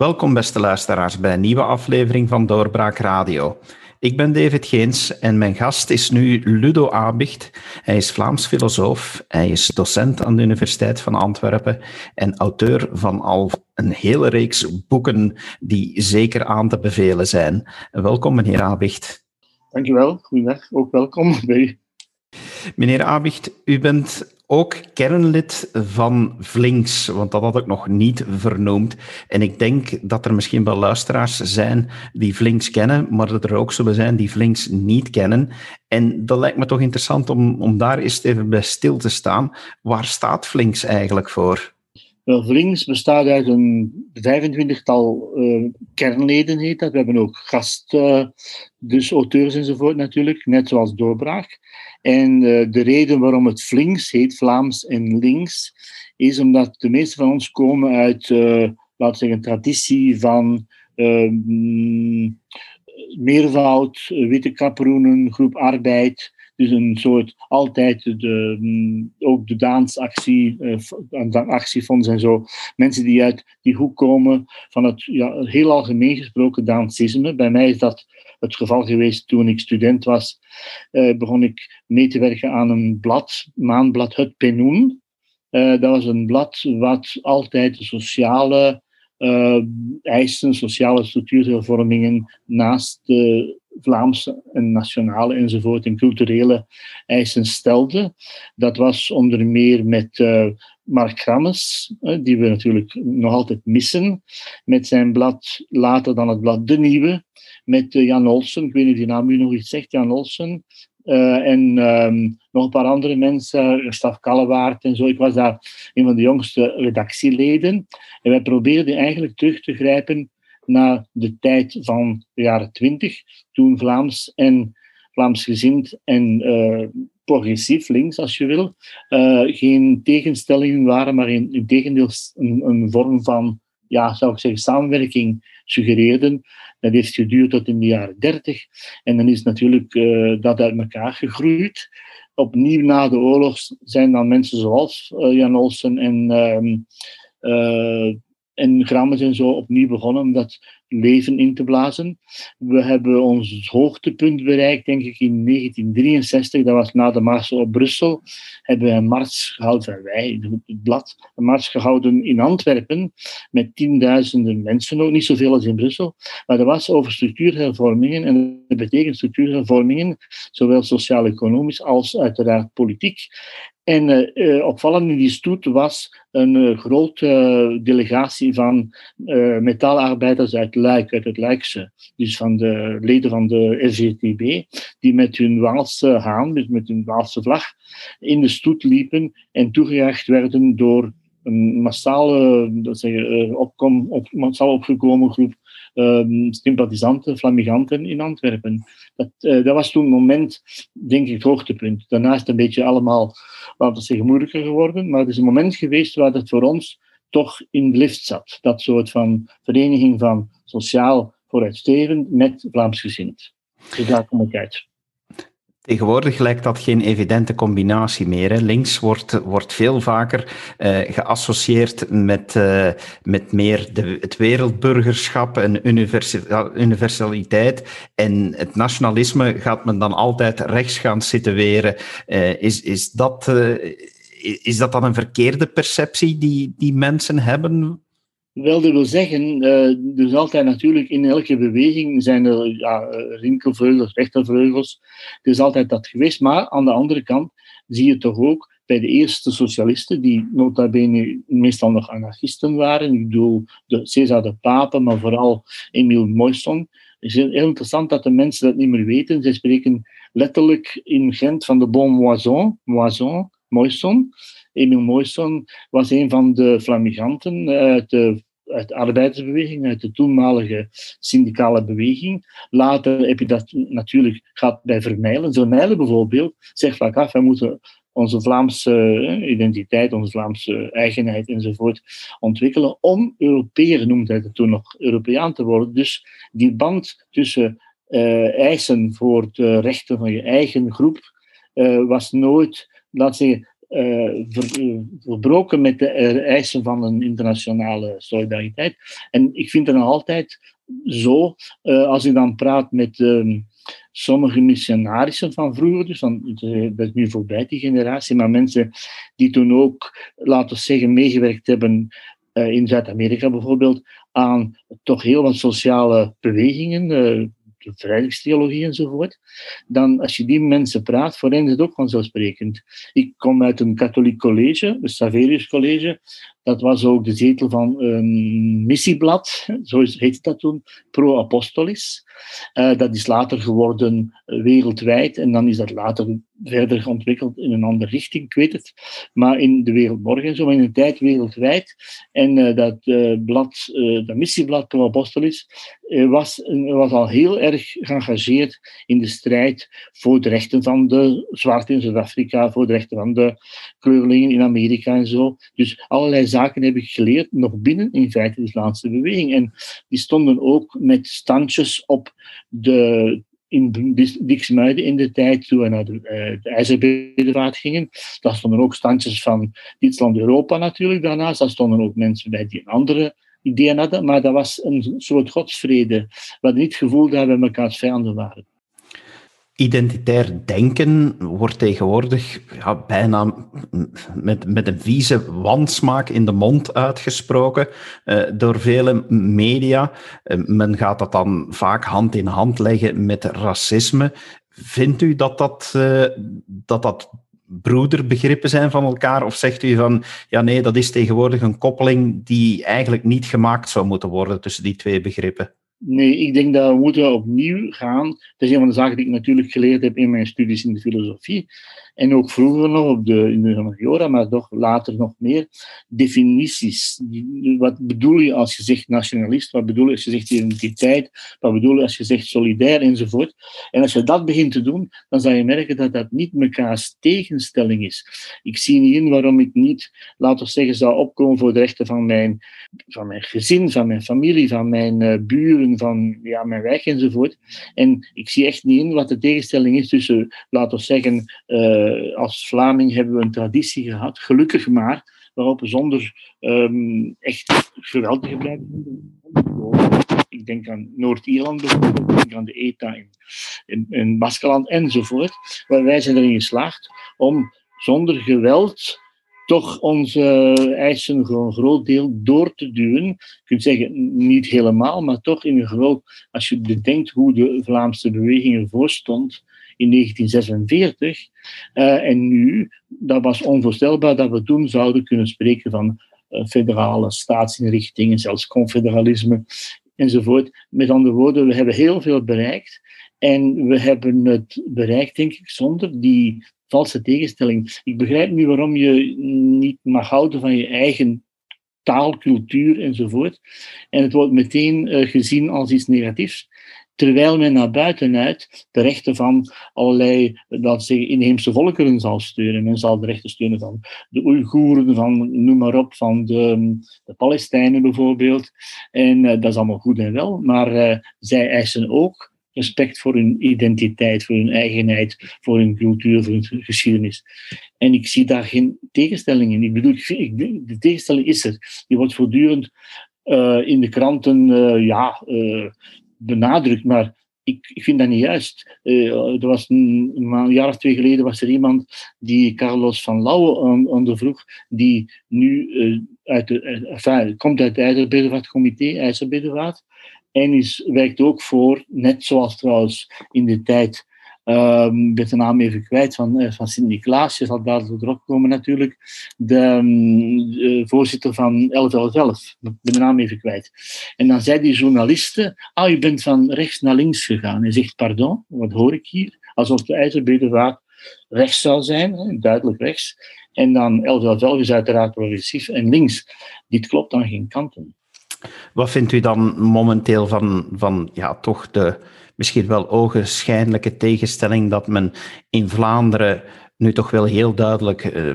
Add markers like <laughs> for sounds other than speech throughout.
Welkom, beste luisteraars, bij een nieuwe aflevering van Doorbraak Radio. Ik ben David Geens en mijn gast is nu Ludo Abicht. Hij is Vlaams filosoof, hij is docent aan de Universiteit van Antwerpen en auteur van al een hele reeks boeken die zeker aan te bevelen zijn. Welkom, meneer Abicht. Dankjewel, goedendag, ook welkom <laughs> bij. Meneer Abicht, u bent ook kernlid van Vlinks, want dat had ik nog niet vernoemd. En ik denk dat er misschien wel luisteraars zijn die Vlinks kennen, maar dat er ook zullen zijn die Vlinks niet kennen. En dat lijkt me toch interessant om, om daar eens even bij stil te staan. Waar staat Vlinks eigenlijk voor? Wel, Vlinks bestaat uit een 25-tal uh, eh, kernleden, heet dat. We hebben ook gast, uh, dus auteurs enzovoort natuurlijk, net zoals Doorbraak. En uh, de reden waarom het Flinks heet, Vlaams en links, is omdat de meeste van ons komen uit, laten we zeggen, traditie van meervoud, witte kaproenen, groep arbeid, dus een soort altijd de, mm, ook de dansactie, uh, actiefonds en zo. Mensen die uit die hoek komen van het ja, heel algemeen gesproken dansisme. Bij mij is dat het geval geweest toen ik student was. Uh, begon ik mee te werken aan een blad, maandblad Het Penoen. Uh, dat was een blad wat altijd de sociale eisen, sociale structuurhervormingen naast de Vlaamse en nationale enzovoort en culturele eisen stelde. Dat was onder meer met uh, Mark Grammes, die we natuurlijk nog altijd missen, met zijn blad, later dan het blad De Nieuwe, met uh, Jan Olsen, ik weet niet of die naam u nog iets zegt, Jan Olsen, uh, en um, nog een paar andere mensen, Staf Kallewaard en zo. Ik was daar een van de jongste redactieleden. En wij probeerden eigenlijk terug te grijpen na de tijd van de jaren twintig, toen Vlaams en Vlaamsgezind en uh, progressief links, als je wil, uh, geen tegenstellingen waren, maar in, in tegendeel een, een, vorm van, ja, zou ik zeggen, samenwerking suggereerden. Dat heeft geduurd tot in de jaren dertig. En dan is natuurlijk uh, dat uit elkaar gegroeid. Opnieuw na de oorlog zijn dan mensen zoals Jan Olsen en ehm, en Grammes en zo opnieuw begonnen om dat leven in te blazen. We hebben ons hoogtepunt bereikt, denk ik, in 1963. Dat was na de mars op Brussel. Hebben we een mars gehouden, wij, het blad, een mars gehouden in Antwerpen met tienduizenden mensen, ook niet zoveel als in Brussel. Maar dat was over structuurhervormingen. En dat betekent structuurhervormingen, zowel sociaal-economisch als uiteraard politiek. En uh, opvallend in die stoet was een uh, grote delegatie van metaalarbeiders uit het Luikse. Dus van de leden van de SGTB, die met hun Waalse haan, dus met hun Waalse vlag, in de stoet liepen en toegejaagd werden door een massale, dat zeggen, opkom, op, massaal opgekomen groep um, sympathisanten, flamiganten in Antwerpen. Dat, uh, dat was toen een moment, denk ik, het hoogtepunt. Daarna is het een beetje allemaal, laten we zeggen, moeilijker geworden. Maar het is een moment geweest waar het voor ons toch in de lift zat. Dat soort van vereniging van sociaal vooruitstrevend met Vlaamsgezind. Dus daar kom ik uit. Tegenwoordig lijkt dat geen evidente combinatie meer. Hè. Links wordt, wordt veel vaker uh, geassocieerd met, uh, met meer de, het wereldburgerschap en universaliteit. En het nationalisme gaat men dan altijd rechts gaan situeren. Uh, is, is, dat, is dat dan een verkeerde perceptie die, die mensen hebben? Wel, dat wil zeggen, uh, dus altijd natuurlijk in elke beweging zijn er ja, rinkelvleugels, rechtervleugels. Er is altijd dat geweest. Maar aan de andere kant zie je toch ook bij de eerste socialisten, die nota bene meestal nog anarchisten waren. Ik bedoel de César de Pape, maar vooral Emile Moisson. Het is heel interessant dat de mensen dat niet meer weten. Ze spreken letterlijk in Gent van de bon moison, moison Moisson. Emile Moisson was een van de flamiganten uit de, uit de arbeidersbeweging, uit de toenmalige syndicale beweging. Later heb je dat natuurlijk gehad bij Vermeilen. Vermeilen bijvoorbeeld zegt vaak af, wij moeten onze Vlaamse eh, identiteit, onze Vlaamse eigenheid enzovoort ontwikkelen om Europeer, noemde hij het toen nog, Europeaan te worden. Dus die band tussen uh, eisen voor de rechten van je eigen groep uh, was nooit, laat zeggen, verbroken met de eisen van een internationale solidariteit. En ik vind het nog altijd zo, als ik dan praat met ehm, sommige missionarissen van vroeger, dus van, dat is nu voorbij die generatie, maar mensen die toen ook, laten we zeggen, meegewerkt hebben in Zuid-Amerika bijvoorbeeld, aan toch heel wat sociale bewegingen, de enzovoort, dan als je die mensen praat, voor hen is het ook vanzelfsprekend. Ik kom uit een katholiek college, het Saverius College, dat was ook de zetel van een missieblad, zo heette dat toen, Pro Apostolis. Uh, dat is later geworden wereldwijd en dan is dat later verder ontwikkeld in een andere richting, ik weet het. Maar in de wereld morgen, zo in een tijd wereldwijd. En uh, dat blad, dat missieblad Pro Apostolis, was, was al heel erg geëngageerd in de strijd voor de rechten van de zwarte in Zuid-Afrika, voor de rechten van de kleurlingen in Amerika en zo. Dus allerlei zaken heb ik geleerd, nog binnen in feite de Islamische beweging. En die stonden ook met standjes op de in Dixmuiden in de tijd, toen we naar de, uh, de IJzerbedevaart gingen. Daar stonden ook standjes van Duitsland Europa natuurlijk daarnaast. Daar stonden ook mensen bij die andere ideeën hadden. Maar dat was een soort godsvrede. We niet het gevoel dat we elkaars vijanden waren identitair denken wordt tegenwoordig bijna met, met een vieze wansmaak in de mond uitgesproken uh, door vele media. Uh, men gaat dat dan vaak hand in hand leggen met racisme. Vindt u dat dat, uh, dat, dat broederbegrippen zijn van elkaar? Of zegt u van, ja nee, dat is tegenwoordig een koppeling die eigenlijk niet gemaakt zou moeten worden tussen die twee begrippen? Nee, ik denk dat we moeten opnieuw gaan. Dat is een van de zaken die ik natuurlijk geleerd heb in mijn studies in de filosofie. En ook vroeger nog op de, in de humaniora, maar toch later nog meer. Definities. Wat bedoel je als je zegt nationalist? Wat bedoel je als je zegt identiteit? Wat bedoel je als je zegt solidair enzovoort? En als je dat begint te doen, dan zal je merken dat dat niet mekaars tegenstelling is. Ik zie niet in waarom ik niet, laten we zeggen, zou opkomen voor de rechten van mijn, van mijn gezin, van mijn familie, van mijn uh, buren, van ja, mijn wijk enzovoort. En ik zie echt niet in wat de tegenstelling is tussen, laten we zeggen, uh, als Vlaming hebben we een traditie gehad, gelukkig maar, waarop we zonder um, echt geweld te. Ik denk aan Noord-Ierland bijvoorbeeld, ik denk aan de ETA in, in, Baskeland enzovoort. Waar wij zijn erin geslaagd om zonder geweld toch onze eisen voor een groot deel door te duwen. Je kunt zeggen, niet helemaal, maar toch in een groot... Als je bedenkt hoe de Vlaamse beweging ervoor stond in 1946 uh, eh, en nu, dat was onvoorstelbaar dat we toen zouden kunnen spreken van uh, federale staatsinrichtingen, zelfs confederalisme enzovoort. Met andere woorden, we hebben heel veel bereikt. En we hebben het bereikt, denk ik, zonder die valse tegenstelling. Ik begrijp nu waarom je niet mag houden van je eigen taal, cultuur enzovoort. En het wordt meteen uh, gezien als iets negatiefs. Terwijl men naar buitenuit de rechten van allerlei dat zeggen, inheemse volkeren zal steunen. Men zal de rechten steunen van de Oeigoeren, van noem maar op, van de, de Palestijnen bijvoorbeeld. En uh, dat is allemaal goed en wel. Maar uh, zij eisen ook respect voor hun identiteit, voor hun eigenheid, voor hun cultuur, voor hun geschiedenis. En ik zie daar geen tegenstelling in. Ik bedoel, ik, de tegenstelling is er. Die wordt voortdurend uh, in de kranten ja, benadrukt, maar ik, ik, vind dat niet juist. er was een, jaar of twee geleden was er iemand die Carlos van Lauwe ondervroeg, die nu uit de, enfin, komt uit het IJzerbedevaartcomité, IJzerbedevaart, en is, werkt ook voor, net zoals trouwens in de tijd, um, ben de naam even kwijt, van, uh, van Sint-Niklaas, je zal daar erop komen natuurlijk, de, um, voorzitter van 1111, ben de naam even kwijt. En dan zei die journalisten, ah, u bent van rechts naar links gegaan. Hij zegt, pardon, wat hoor ik hier? Alsof de ijzerbedevaart rechts zou zijn, duidelijk rechts. En dan 1111 is uiteraard progressief en links. Dit klopt aan geen kanten. Wat vindt u dan momenteel van, van ja, toch de misschien wel ogenschijnlijke tegenstelling dat men in Vlaanderen nu toch wel heel duidelijk, eh,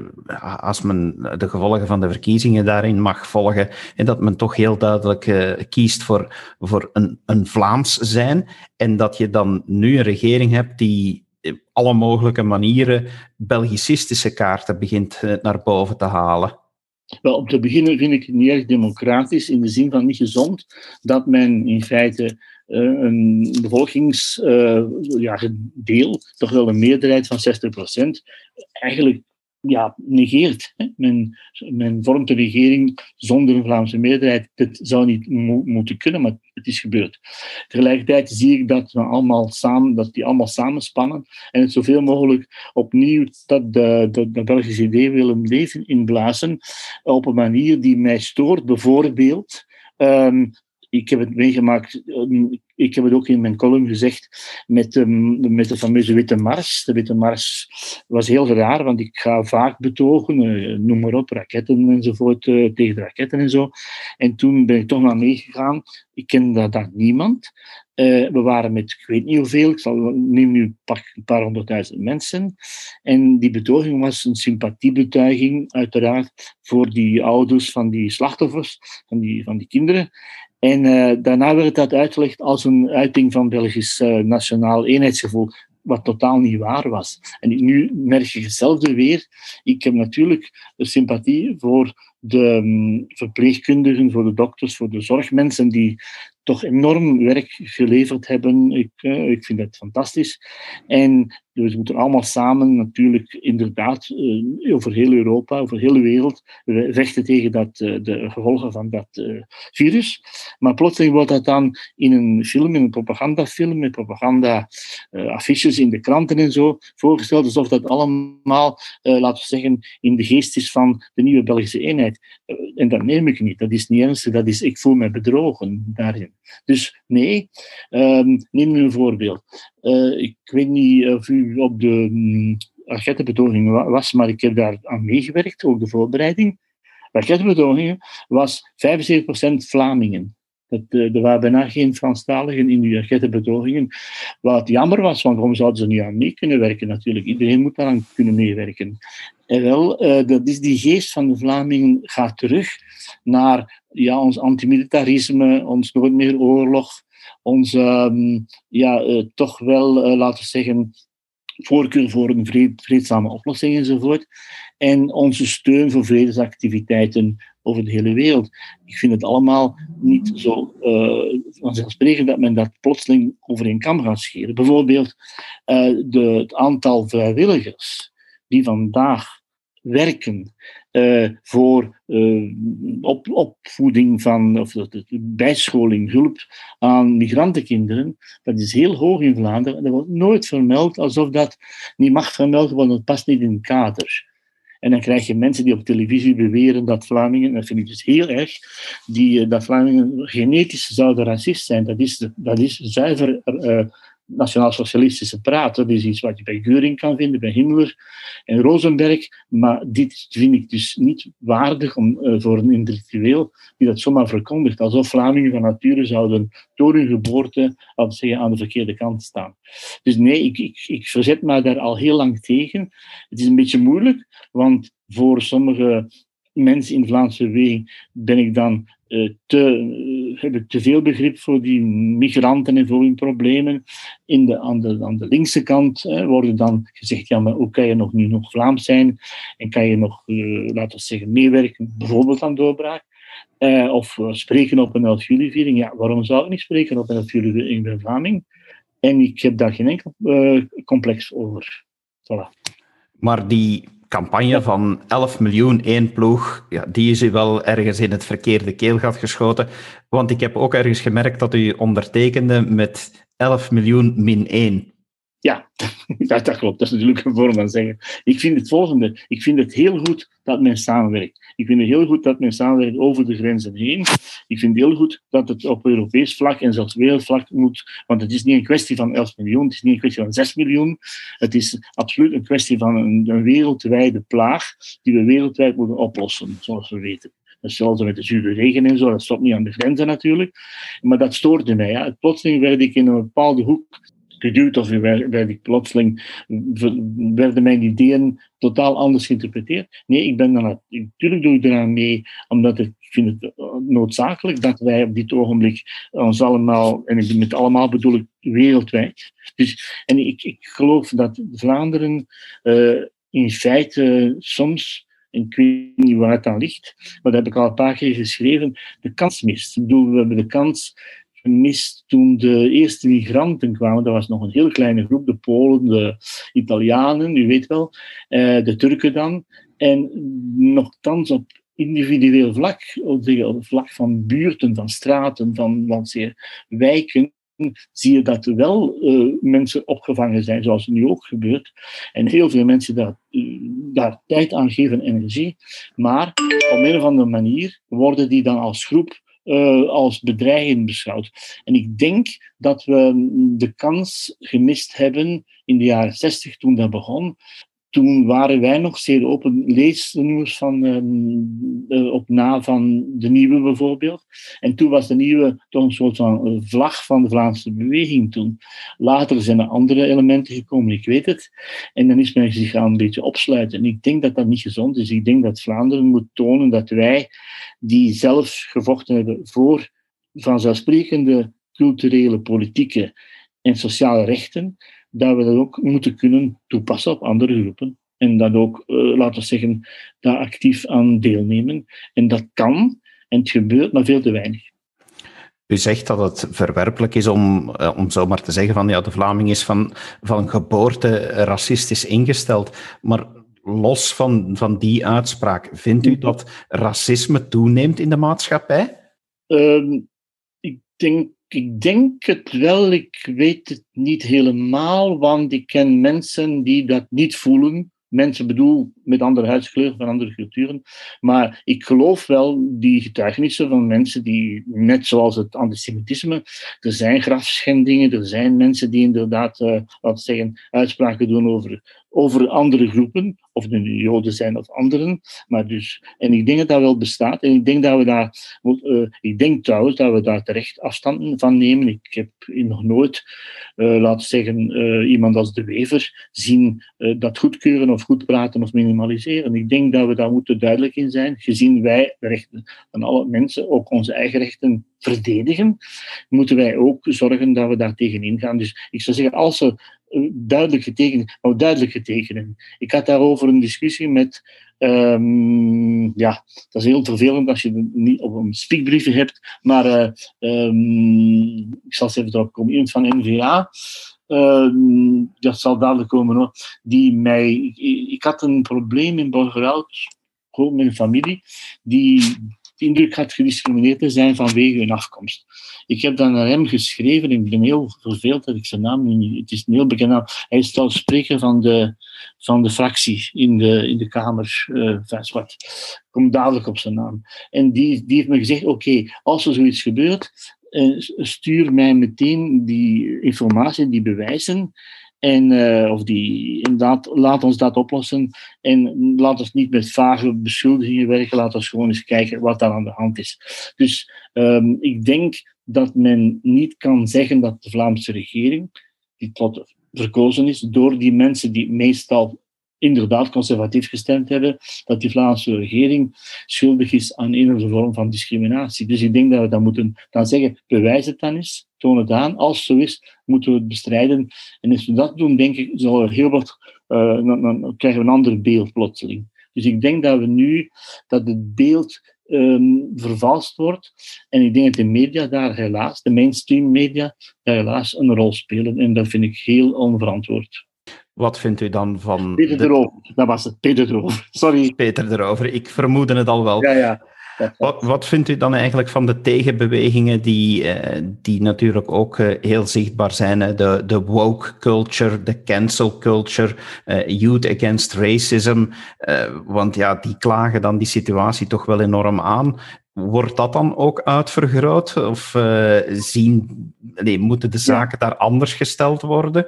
als men de gevolgen van de verkiezingen daarin mag volgen, en dat men toch heel duidelijk uh, kiest voor, voor een, een Vlaams zijn, en dat je dan nu een regering hebt die alle mogelijke manieren Belgicistische kaarten begint naar boven te halen? Wel, om te beginnen vind ik het niet erg democratisch, in de zin van niet gezond, dat men in feite een bevolkingsdeel, ja, toch wel een meerderheid van 60%, eigenlijk ja, negeert. Men, men vormt een regering zonder een Vlaamse meerderheid. Dat zou niet moeten kunnen, maar het is gebeurd. Tegelijkertijd zie ik dat, we allemaal samen, dat die allemaal samenspannen en het zoveel mogelijk opnieuw dat de, de, de Belgische idee willen leven inblazen op een manier die mij stoort. Bijvoorbeeld um, ik heb het meegemaakt, ehm, ik heb het ook in mijn column gezegd, met, de, met de fameuze Witte Mars. De Witte Mars was heel raar, want ik ga vaak betogen, eh, noem maar op, raketten enzovoort, eh, tegen de raketten en zo. En toen ben ik toch maar meegegaan. Ik kende daar niemand. Uh, we waren met, ik weet niet hoeveel, ik zal, neem nu een paar honderdduizend mensen. En die betoging was een sympathiebetuiging, uiteraard, voor die ouders van die slachtoffers, van die, van die kinderen. En uh, daarna werd dat uitgelegd als een uiting van Belgisch uh, nationaal eenheidsgevoel, wat totaal niet waar was. En nu merk je hetzelfde weer. Ik heb natuurlijk sympathie voor de um, verpleegkundigen, voor de dokters, voor de zorgmensen die toch enorm werk geleverd hebben. Ik, uh, ik vind dat fantastisch. En dus we moeten allemaal samen natuurlijk inderdaad uh, over heel Europa, over heel de wereld, vechten tegen dat, uh, de gevolgen van dat virus. Maar plotseling wordt dat dan in een film, in een propagandafilm, met propaganda-affiches in de kranten en zo, voorgesteld, alsof dat allemaal, laten we zeggen, in de geest is van de nieuwe Belgische eenheid. en dat neem ik niet. Dat is niet ernstig. Dat is, ik voel me bedrogen daarin. Dus nee, um, neem een voorbeeld. Ik weet niet of u op de um, was, maar ik heb daar aan meegewerkt, ook de voorbereiding. Rakettenbetogingen was 75% Vlamingen. Uh, er waren bijna geen Franstaligen in die rakettenbetogingen. Wat jammer was, want waarom zouden ze niet aan mee kunnen werken natuurlijk? Iedereen moet daaraan kunnen meewerken. En wel, uh, dat is die geest van de Vlamingen gaat terug naar ja, ons antimilitarisme, ons nooit meer oorlog, onze um, ja, uh, toch wel, laten we zeggen, voorkeur voor een vreedzame oplossing enzovoort. En onze steun voor vredesactiviteiten over de hele wereld. Ik vind het allemaal niet zo uh, vanzelfsprekend dat men dat plotseling over een gaat scheren. Bijvoorbeeld de, het aantal vrijwilligers die vandaag werken uh, voor op, opvoeding van, of bijscholing, hulp aan migrantenkinderen, dat is heel hoog in Vlaanderen. Dat wordt nooit vermeld, alsof dat niet mag vermeld worden, dat past niet in het kader. En dan krijg je mensen die op televisie beweren dat Vlamingen, dat vind ik dus heel erg, die, uh, dat Vlamingen genetisch zouden racist zijn. Dat is, dat is zuiver nationaal-socialistische praat. Dat is iets wat je bij Geuring kan vinden, bij Himmler en Rosenberg. Maar dit vind ik dus niet waardig om, uh, voor een intellectueel die dat zomaar verkondigt. Alsof Vlamingen van nature zouden door hun geboorte zeggen, aan de verkeerde kant staan. Dus nee, ik, ik, ik verzet me daar al heel lang tegen. Het is een beetje moeilijk, want voor sommige mensen in Vlaamse beweging ben ik dan uh, te, uh, heb ik te veel begrip voor die migranten en voor hun problemen. In de, aan, de, aan de linkse kant uh, wordt dan gezegd, ja, maar hoe kan je nog nu nog Vlaams zijn en kan je nog, laten we zeggen, meewerken, bijvoorbeeld aan doorbraak. of spreken op een 11 juli-viering. Ja, waarom zou ik niet spreken op een 11 juli Ik Vlaming. En ik heb daar geen enkel complex over. Voilà. Maar die campagne van 11 miljoen één ploeg, ja, die is u wel ergens in het verkeerde keelgat geschoten. Want ik heb ook ergens gemerkt dat u ondertekende met 11 miljoen min 1. Ja, <laughs> dat klopt. Dat is natuurlijk een vorm van zeggen. Ik vind het volgende. Ik vind het heel goed dat men samenwerkt. Ik vind het heel goed dat men samenwerkt over de grenzen heen. Ik vind het heel goed dat het op Europees vlak en zelfs wereldvlak moet. Want het is niet een kwestie van 11 miljoen, het is niet een kwestie van 6 miljoen. Het is absoluut een kwestie van een, wereldwijde plaag die we wereldwijd moeten oplossen, zoals we weten. Hetzelfde met de zure regen en zo, dat stopt niet aan de grenzen natuurlijk. Maar dat stoorde mij. Ja. Plotseling werd ik in een bepaalde hoek geduwd of werd ik plotseling, werden mijn ideeën totaal anders geïnterpreteerd. Nee, ik ben dan, natuurlijk doe ik eraan mee, omdat ik vind het eh, noodzakelijk dat wij op dit ogenblik ons allemaal, en ik met allemaal bedoel ik wereldwijd. Dus, en ik, ik geloof dat Vlaanderen uh, in feite soms ik weet niet waar het aan ligt, maar dat heb ik al een paar keer geschreven, de kans mist. Bedoel, we hebben de kans gemist toen de eerste migranten kwamen. Dat was nog een heel kleine groep, de Polen, de Italianen, u weet wel, eh, de Turken dan. En nogthans op individueel vlak, op het vlak van buurten, van straten, van zeer wijken, zie je dat er wel uh, mensen opgevangen zijn, zoals het nu ook gebeurt. En heel veel mensen daar, daar tijd aan geven, energie. Maar op een of andere manier worden die dan als groep uh, als bedreiging beschouwd. En ik denk dat we de kans gemist hebben in de jaren 60 toen dat begon, toen waren wij nog zeer open. Lees de nieuws van, uh, op na van de nieuwe bijvoorbeeld. En toen was de nieuwe toch een soort van vlag van de Vlaamse beweging toen. Later zijn er andere elementen gekomen, ik weet het. En dan is men zich gaan een beetje opsluiten. En ik denk dat dat niet gezond is. Ik denk dat Vlaanderen moet tonen dat wij, die zelf gevochten hebben voor vanzelfsprekende culturele, politieke en sociale rechten, dat we dat ook moeten kunnen toepassen op andere groepen. En dat ook, uh, laten we zeggen, daar actief aan deelnemen. En dat kan, en het gebeurt, maar veel te weinig. U zegt dat het verwerpelijk is om, uh, om zomaar te zeggen van ja, de Vlaming is van, van geboorte racistisch ingesteld. Maar los van, van die uitspraak, vindt u dat racisme toeneemt in de maatschappij? Uh, ik denk ik denk het wel, ik weet het niet helemaal, want ik ken mensen die dat niet voelen. Mensen bedoel met andere huidskleur van andere culturen. Maar ik geloof wel die getuigenissen van mensen die, net zoals het antisemitisme, er zijn grafschendingen, er zijn mensen die inderdaad, uh, laten zeggen, uitspraken doen over over andere groepen, of nu Joden zijn of anderen. Maar dus, en ik denk dat dat wel bestaat. En ik denk dat we daar, uh, ik denk trouwens dat we daar terecht afstand van nemen. Ik heb nog nooit, uh, zeggen, uh, iemand als de Wever zien dat goedkeuren of goed praten of minimaliseren. Ik denk dat we daar moeten duidelijk in zijn, gezien wij de rechten van alle mensen, ook onze eigen rechten verdedigen, moeten wij ook zorgen dat we daar tegenin gaan. Dus ik zou zeggen, als er duidelijke tekenen, nou duidelijke tekenen. Ik had daarover een discussie met, um, ja, dat is heel vervelend als je niet op een speakbriefje hebt, maar uh, um, ik zal eens even erop komen, iemand van NVA, uh, ehm, dat zal dadelijk komen hoor, die mij, ik, ik had een probleem in Borgerhout, met mijn familie, die de indruk had gediscrimineerd te zijn vanwege hun afkomst. Ik heb dan naar hem geschreven en ik ben heel verveeld dat ik zijn naam niet... Het is een heel bekend. Hij is trouwens spreker van de, van de fractie in de, in de Kamer. Uh, wat. Kom dadelijk op zijn naam. En die, die heeft me gezegd, oké, als er zoiets gebeurt, uh, stuur mij meteen die informatie, die bewijzen. En, uh, of die, inderdaad, laat ons dat oplossen. En laat ons niet met vage beschuldigingen werken. Laat ons gewoon eens kijken wat daar aan de hand is. Dus um, ik denk dat men niet kan zeggen dat de Vlaamse regering, die tot verkozen is door die mensen die meestal inderdaad conservatief gestemd hebben, dat die Vlaamse regering schuldig is aan een vorm van discriminatie. Dus ik denk dat we dat moeten dan zeggen, bewijs het dan eens, toon het aan. Als het zo is, moeten we het bestrijden. En als we dat doen, denk ik, zal er heel wat, dan, dan, krijgen we een ander beeld plotseling. Dus ik denk dat we nu, dat het beeld um, vervalst wordt. En ik denk dat de media daar helaas, de mainstream media, daar helaas een rol spelen. En dat vind ik heel onverantwoord. Wat vindt u dan van... Peter erover, dat was het. Peter erover, sorry. <laughs> Peter erover, ik vermoedde het al wel. Ja, ja. Wat, wat vindt u dan eigenlijk van de tegenbewegingen die, uh, die natuurlijk ook uh, heel zichtbaar zijn? Hè? De, de woke culture, de cancel culture, uh, youth against racism. want ja, die klagen dan die situatie toch wel enorm aan. Wordt dat dan ook uitvergroot? Of zien, nee, moeten de zaken daar anders gesteld worden?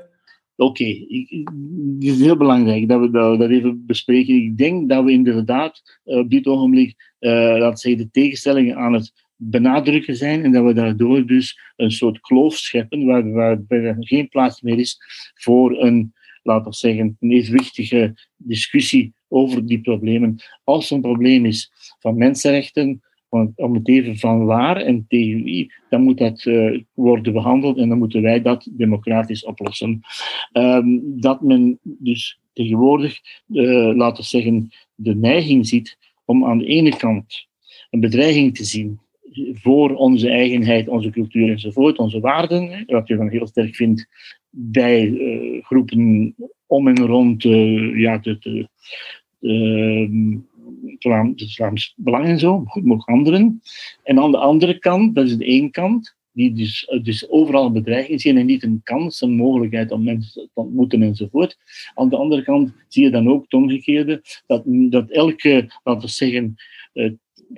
Oké, het is heel belangrijk dat we dat, dat, even bespreken. Ik denk dat we inderdaad op dit ogenblik, zeggen, de tegenstellingen aan het benadrukken zijn en dat we daardoor dus een soort kloof scheppen waar, waar, er geen plaats meer is voor een, laten we zeggen, een evenwichtige discussie over die problemen. Als er een probleem is van mensenrechten, om het even van waar en tegen wie, dan moet dat uh, worden behandeld en dan moeten wij dat democratisch oplossen. Um, dat men dus tegenwoordig, uh, laten we zeggen, de neiging ziet om aan de ene kant een bedreiging te zien voor onze eigenheid, onze cultuur enzovoort, onze waarden, wat je dan heel sterk vindt bij uh, groepen om en rond ja, de, het Vlaams Belang en zo, goed nog anderen. En aan de andere kant, dat is de één kant, die dus, dus overal bedreiging zien en niet een kans, een mogelijkheid om mensen te ontmoeten enzovoort. Aan de andere kant zie je dan ook het omgekeerde, dat, dat elke, laten we zeggen, uh,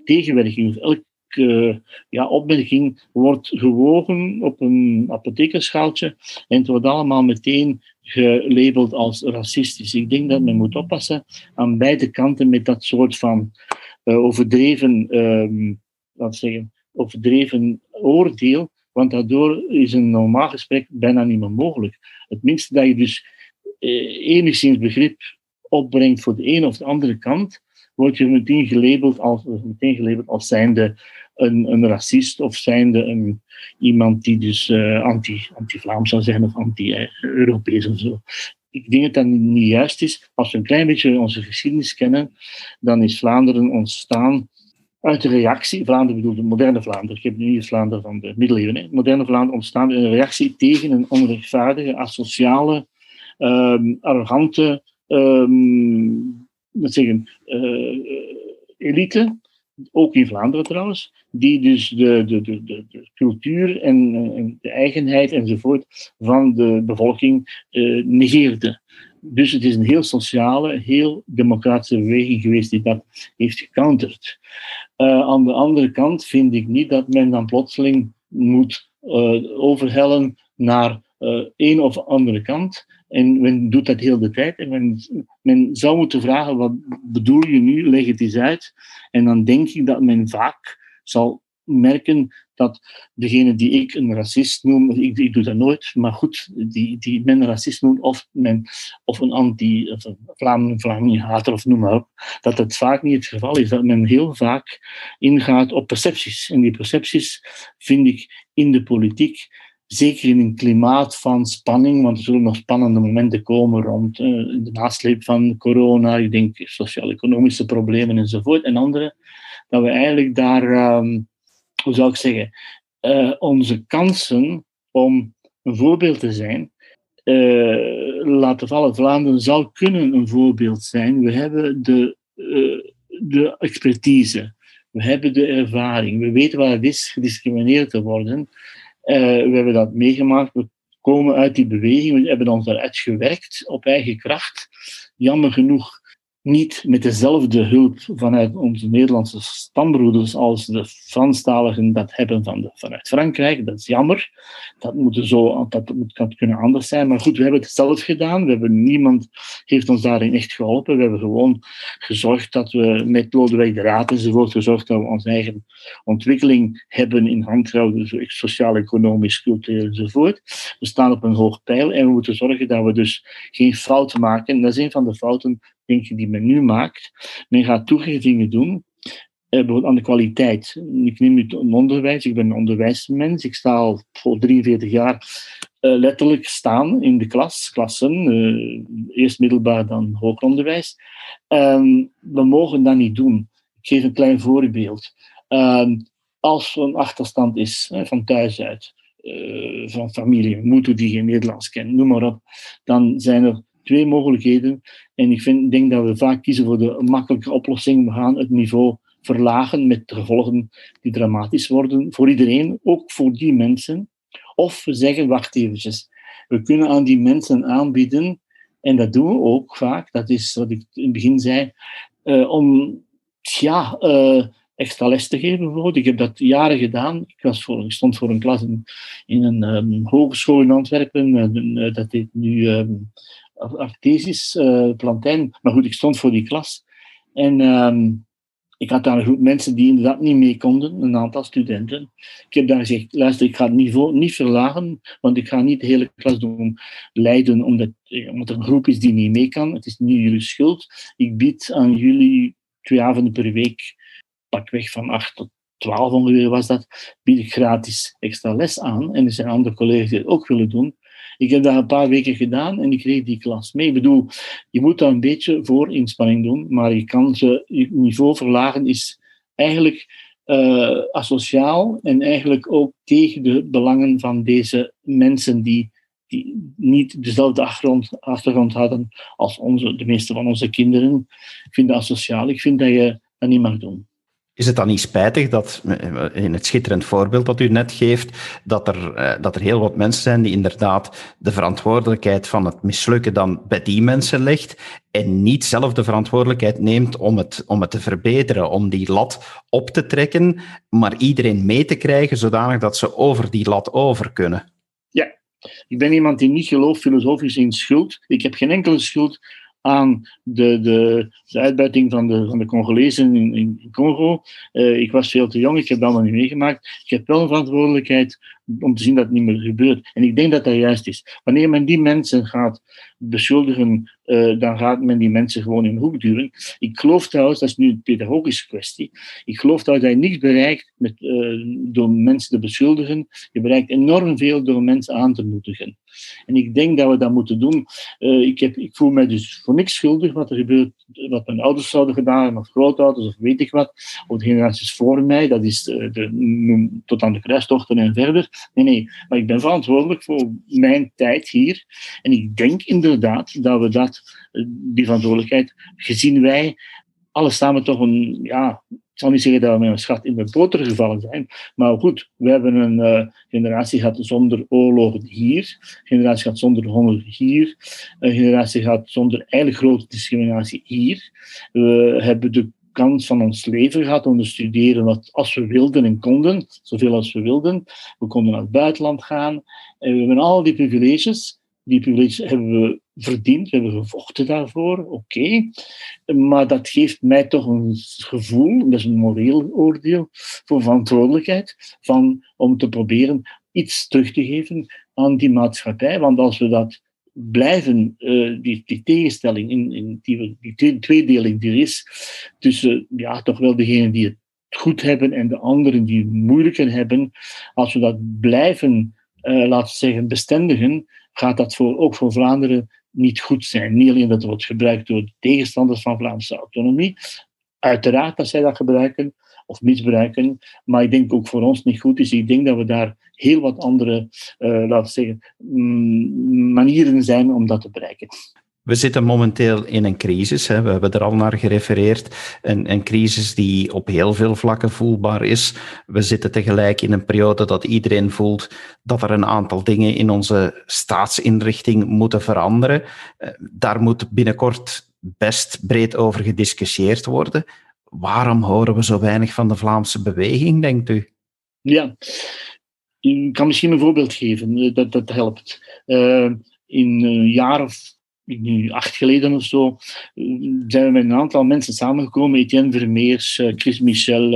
tegenwerking of elke ja, opmerking wordt gewogen op een apothekerschaaltje en het wordt allemaal meteen gelabeld als racistisch. Ik denk dat men moet oppassen aan beide kanten met dat soort van uh, overdreven, laat zeggen, overdreven oordeel, want daardoor is een normaal gesprek bijna niet meer mogelijk. Het minste dat je dus uh, enigszins begrip opbrengt voor de ene of de andere kant, word je meteen gelabeld als, meteen gelabeld als zijnde een, een racist of zijnde een, iemand die dus uh, anti, anti-Vlaams zou zijn of anti-Europees of zo. Ik denk dat dat niet juist is. Als we een klein beetje onze geschiedenis kennen, dan is Vlaanderen ontstaan uit de reactie, Vlaanderen bedoel de moderne Vlaanderen, ik heb nu niet Vlaanderen van de middeleeuwen, moderne Vlaanderen ontstaan in een reactie tegen een onrechtvaardige, asociale, um, arrogante, um, zeggen, uh, elite, ook in Vlaanderen trouwens, die dus de, de, de, de, cultuur en, en, de eigenheid enzovoort van de bevolking negeerde. Dus het is een heel sociale, heel democratische beweging geweest die dat heeft gecounterd. Aan de andere kant vind ik niet dat men dan plotseling moet overhellen naar uh, een of andere kant. En men doet dat heel de tijd. En men, men zou moeten vragen, wat bedoel je nu? Leg het eens uit. En dan denk ik dat men vaak zal merken dat degene die ik een racist noem, ik, doe dat nooit, maar goed, die, die men een racist noemt of, men, of een anti of noem maar op, dat het vaak niet het geval is. Dat men heel vaak ingaat op percepties. En die percepties vind ik in de politiek zeker in een klimaat van spanning, want er zullen nog spannende momenten komen rond uh, de nasleep van corona, ik denk sociaal-economische problemen enzovoort, en andere, dat we eigenlijk daar, um, hoe zou ik zeggen, uh, onze kansen om een voorbeeld te zijn, uh, laten vallen. Vlaanderen zou kunnen een voorbeeld zijn. We hebben de, de expertise, we hebben de ervaring, we weten wat het is gediscrimineerd te worden. Eh, we hebben dat meegemaakt. We komen uit die beweging. We hebben ons daaruit gewerkt op eigen kracht. Jammer genoeg niet met dezelfde hulp vanuit onze Nederlandse stambroeders als de Franstaligen dat hebben van de, vanuit Frankrijk. Dat is jammer. Dat moet, zo, dat moet kunnen anders zijn. Maar goed, we hebben het zelf gedaan. We hebben, niemand heeft ons daarin echt geholpen. We hebben gewoon gezorgd dat we met Lodewijk de Raad enzovoort gezorgd dat we onze eigen ontwikkeling hebben in hand gehouden. Dus sociaal, economisch, cultureel enzovoort. We staan op een hoog pijl en we moeten zorgen dat we dus geen fouten maken. dat is een van de fouten ik, die men nu maakt. Men gaat toegevingen doen, eh, bijvoorbeeld aan de kwaliteit. Ik neem nu het onderwijs, ik ben een onderwijsmens, ik sta al voor 43 jaar uh, letterlijk staan in de klas, klassen, uh, eerst middelbaar, dan hoger onderwijs. Ehm, we mogen dat niet doen. Ik geef een klein voorbeeld. Ehm, als er een achterstand is van thuis uit, van familie, moeder die geen Nederlands kent, noem maar op, dan zijn er twee mogelijkheden. En ik vind, denk dat we vaak kiezen voor de makkelijke oplossing. We gaan het niveau verlagen met gevolgen die dramatisch worden voor iedereen, ook voor die mensen. Of we zeggen, wacht eventjes, we kunnen aan die mensen aanbieden, en dat doen we ook vaak, dat is wat ik in het begin zei, uh, om ja, uh, extra les te geven bijvoorbeeld. Ik heb dat jaren gedaan. Ik, was voor, ik stond voor een klas in, een um, hogeschool in Antwerpen, uh, dat heet nu um, artesisch uh, plantijn. Maar goed, ik stond voor die klas. En um, ik had daar een groep mensen die inderdaad niet mee konden, een aantal studenten. Ik heb daar gezegd, luister, ik ga het niveau niet verlagen, want ik ga niet de hele klas doen leiden omdat, eh, omdat er een groep is die niet mee kan. Het is niet jullie schuld. Ik bied aan jullie twee avonden per week, pakweg van acht tot twaalf ongeveer was dat, bied ik gratis extra les aan. En er zijn andere collega's die het ook willen doen. Ik heb dat een paar weken gedaan en ik kreeg die klas mee. Ik bedoel, je moet daar een beetje voor inspanning doen, maar je kan ze, je niveau verlagen is eigenlijk uh, asociaal en eigenlijk ook tegen de belangen van deze mensen die, die niet dezelfde achtergrond, achtergrond hadden als onze, de meeste van onze kinderen. Ik vind dat asociaal. Ik vind dat je dat niet mag doen. Is het dan niet spijtig dat, eh, in het schitterend voorbeeld dat u net geeft, dat er, eh, dat er heel wat mensen zijn die inderdaad de verantwoordelijkheid van het mislukken dan bij die mensen legt en niet zelf de verantwoordelijkheid neemt om het, om het te verbeteren, om die lat op te trekken, maar iedereen mee te krijgen zodanig dat ze over die lat over kunnen? Ja, ik ben iemand die niet gelooft filosofisch in schuld. Ik heb geen enkele schuld aan de, de, de uitbuiting van de, van de Congolezen in, Congo. Uh, ik was veel te jong, ik heb dat allemaal niet meegemaakt. Ik heb wel een verantwoordelijkheid om te zien dat het niet meer gebeurt. En ik denk dat dat juist is. Wanneer men die mensen gaat beschuldigen, uh, dan gaat men die mensen gewoon in een hoek duwen. Ik geloof trouwens, dat is nu een pedagogische kwestie, ik geloof trouwens dat je niets bereikt met, uh, door mensen te beschuldigen. Je bereikt enorm veel door mensen aan te moedigen. En ik denk dat we dat moeten doen. Uh, ik, heb, ik voel mij dus voor niks schuldig wat er gebeurt, wat mijn ouders zouden gedaan hebben, of grootouders, of weet ik wat, of de generaties voor mij, dat is de, tot aan de kruistochten en verder. Nee, nee, maar ik ben verantwoordelijk voor mijn tijd hier. En ik denk inderdaad dat we dat, die verantwoordelijkheid, gezien wij alle samen toch een, ja, ik zal niet zeggen dat we met een schat in de boter gevallen zijn, maar goed, we hebben een uh, generatie gehad zonder oorlogen hier, een generatie gehad zonder honger hier, een generatie gehad zonder eigenlijk grote discriminatie hier. We hebben de kans van ons leven gehad om te studeren wat, als we wilden en konden, zoveel als we wilden. We konden naar het buitenland gaan. En we hebben al die privileges. Die privileges hebben we verdiend, we hebben gevochten daarvoor, oké. Maar dat geeft mij toch een gevoel, dat is een moreel oordeel, voor verantwoordelijkheid, van, om te proberen iets terug te geven aan die maatschappij. Want als we dat blijven, uh, die, die, tegenstelling, in, in die, die tweedeling die er is, tussen ja, toch wel degenen die het goed hebben en de anderen die het moeilijker hebben, als we dat blijven, uh, laten zeggen, bestendigen, gaat dat voor, ook voor Vlaanderen niet goed zijn. Niet alleen dat het wordt gebruikt door de tegenstanders van Vlaamse autonomie, uiteraard dat zij dat gebruiken of misbruiken, maar ik denk ook voor ons niet goed is. Ik denk dat we daar heel wat andere, uh, laten we zeggen, mm, manieren zijn om dat te bereiken. We zitten momenteel in een crisis. Hè. We hebben er al naar gerefereerd. Een, een, crisis die op heel veel vlakken voelbaar is. We zitten tegelijk in een periode dat iedereen voelt dat er een aantal dingen in onze staatsinrichting moeten veranderen. Eh, daar moet binnenkort best breed over gediscussieerd worden. Waarom horen we zo weinig van de Vlaamse beweging, denkt u? Ja, ik kan misschien een voorbeeld geven, eh, dat, dat helpt. Uh, in een jaar of nu acht geleden of zo, zijn we met een aantal mensen samengekomen. Etienne Vermeers, Chris Michel,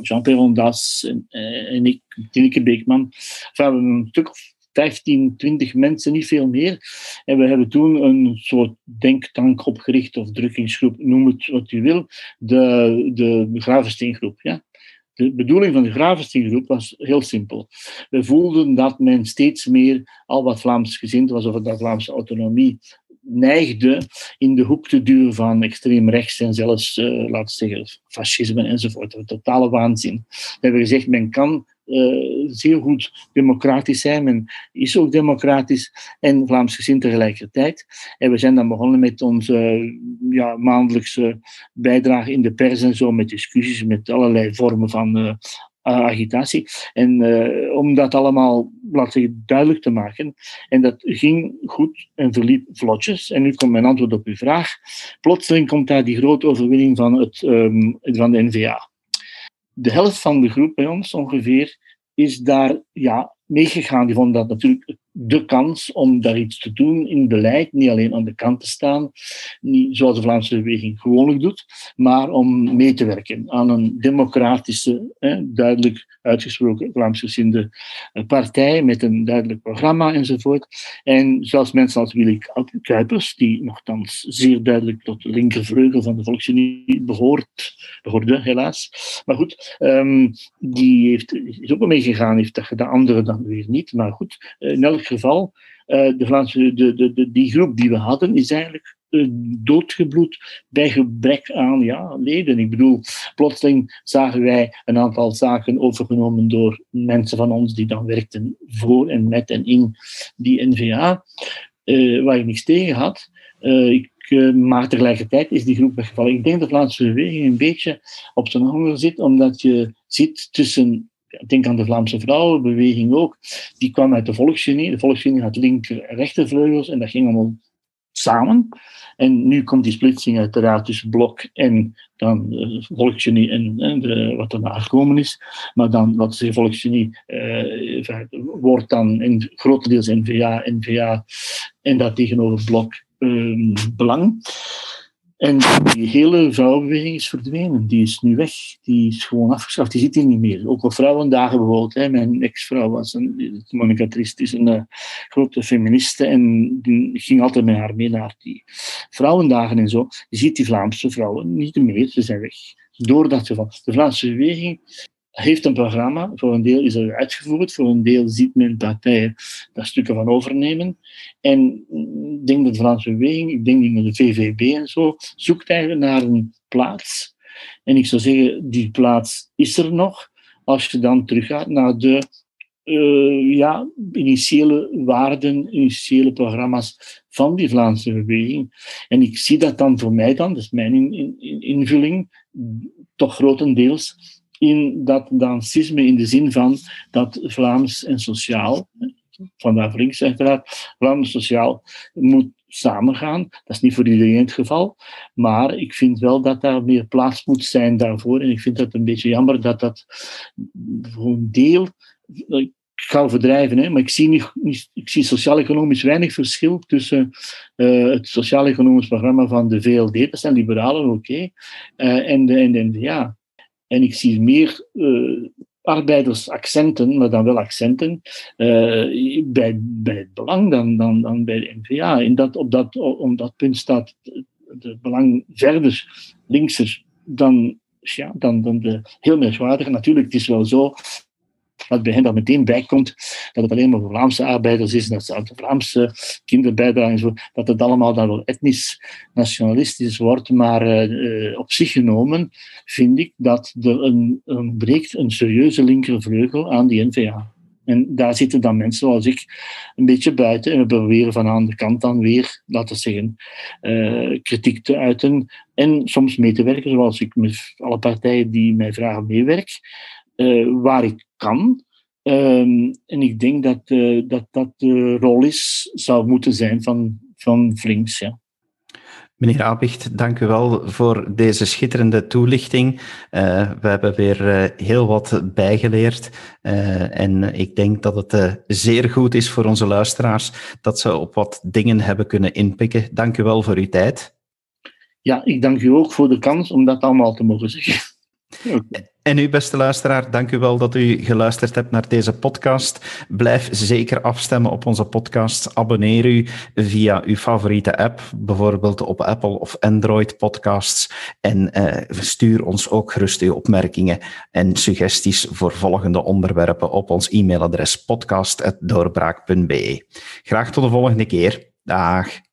Jean-Pierre Ondas en, en ik, Tineke Beekman. we hebben een stuk of 15, 20 mensen, niet veel meer. En we hebben toen een soort denktank opgericht, of drukkingsgroep, noem het wat u wil, de, de Gravensteengroep. Ja? De bedoeling van de Gravensteengroep was heel simpel. We voelden dat men steeds meer al wat Vlaams gezind was, of dat Vlaamse autonomie neigde in de hoek te duwen van extreem rechts en zelfs, uh, laten we zeggen, fascisme enzovoort. Totale waanzin. We hebben gezegd, men kan uh, zeer goed democratisch zijn. Men is ook democratisch en Vlaamsgezind tegelijkertijd. En we zijn dan begonnen met onze ja, maandelijkse bijdrage in de pers en zo, met discussies, met allerlei vormen van uh, agitatie. En uh, om dat allemaal laten duidelijk te maken. En dat ging goed en verliep vlotjes. En nu komt mijn antwoord op uw vraag. Plotseling komt daar die grote overwinning van, het, um, van de NVA de helft van de groep bij ons ongeveer is daar ja, meegegaan. Die vonden dat natuurlijk de kans om daar iets te doen in beleid, niet alleen aan de kant te staan, niet zoals de Vlaamse beweging gewoonlijk doet, maar om mee te werken aan een democratische, duidelijk uitgesproken Vlaamsgezinde eh, partij met een duidelijk programma enzovoort. En zoals mensen als Willy Kuipers, die nogthans zeer duidelijk tot de linkervleugel van de Volksunie behoort, behoorde helaas. Maar goed, um, die heeft, is ook meegegaan, heeft dat gedaan, anderen dan weer niet. Maar goed, in elk geval, uh, de Vlaamse, de, de, de, die groep die we hadden, is eigenlijk uh, doodgebloed bij gebrek aan ja, leden. Ik bedoel, plotseling zagen wij een aantal zaken overgenomen door mensen van ons die dan werkten voor en met en in die NVA, uh, waar ik niks tegen had. ik maar tegelijkertijd is die groep weggevallen. Ik denk dat de Vlaamse beweging een beetje op zijn honger zit, omdat je zit tussen denk aan de Vlaamse vrouwenbeweging ook, die kwam uit de Volksunie. De Volksunie had linker- en rechtervleugels en dat ging allemaal samen. En nu komt die splitsing uiteraard tussen Blok en dan de Volksunie en, en de, wat gekomen is. Maar dan, wat de Volksunie eh, wordt dan in, grotendeels NVA, NVA en dat tegenover Blok eh, belang. En die hele vrouwenbeweging is verdwenen. Die is nu weg. Die is gewoon afgeschaft. Die zit hier niet meer. Ook op vrouwendagen bijvoorbeeld. Hè. Mijn ex-vrouw was een, Monica Trist, is een uh, grote feministe. En die ging altijd met haar mee naar die vrouwendagen en zo. Je ziet die Vlaamse vrouwen niet meer. Ze zijn weg. Door dat geval. De Vlaamse beweging heeft een programma. Voor een deel is er uitgevoerd, voor een deel ziet men partijen daar stukken van overnemen. En ik denk dat de Vlaamse beweging, ik denk dat de VVB en zo, zoekt eigenlijk naar een plaats. En ik zou zeggen, die plaats is er nog. Als je dan teruggaat naar de uh, ja, initiële waarden, initiële programma's van die Vlaamse beweging. En ik zie dat dan voor mij dan, dat is mijn in, in, invulling, toch grotendeels in dat dansisme in de zin van dat Vlaams en sociaal, vandaar links uiteraard, Vlaams sociaal moet samengaan. Dat is niet voor iedereen het geval, maar ik vind wel dat daar meer plaats moet zijn daarvoor. En ik vind het een beetje jammer dat dat voor een deel. Ik ga overdrijven, hè, maar ik zie, niet, ik zie sociaal-economisch weinig verschil tussen uh, het sociaal-economisch programma van de VLD, dat zijn liberalen, oké, uh, en, de, en NVA. En ik zie meer uh, arbeidersaccenten, maar dan wel accenten, uh, bij, bij het belang dan, dan, dan bij de NVA. Dat, op, dat, op dat punt staat het belang verder linkser dan, ja, dan, dan de heel merkwaardige. Natuurlijk, het is wel zo wat bij hen meteen bijkomt, dat het alleen maar voor Vlaamse arbeiders is, dat ze de Vlaamse kinderbijdrage en zo, dat het allemaal dan wel etnisch nationalistisch wordt. Maar uh, op zich genomen vind ik dat er een, een breekt een serieuze linkervleugel aan die NVA. En daar zitten dan mensen zoals ik een beetje buiten en we proberen van aan de kant dan weer, laten we zeggen, uh, kritiek te uiten en soms mee te werken, zoals ik met alle partijen die mij vragen meewerk, uh, waar ik kan. Um, en ik denk dat, uh, dat dat de rol is, zou moeten zijn van, van Flinks. Ja. Meneer Abicht, dank u wel voor deze schitterende toelichting. Uh, we hebben weer uh, heel wat bijgeleerd. Uh, en ik denk dat het zeer goed is voor onze luisteraars dat ze op wat dingen hebben kunnen inpikken. Dank u wel voor uw tijd. Ja, ik dank u ook voor de kans om dat allemaal te mogen zeggen. En u, beste luisteraar, dank u wel dat u geluisterd hebt naar deze podcast. Blijf zeker afstemmen op onze podcast. Abonneer u via uw favoriete app, bijvoorbeeld op Apple of Android podcasts. En eh, stuur ons ook gerust uw opmerkingen en suggesties voor volgende onderwerpen op ons e-mailadres podcast.doorbraak.be. Graag tot de volgende keer. Dag.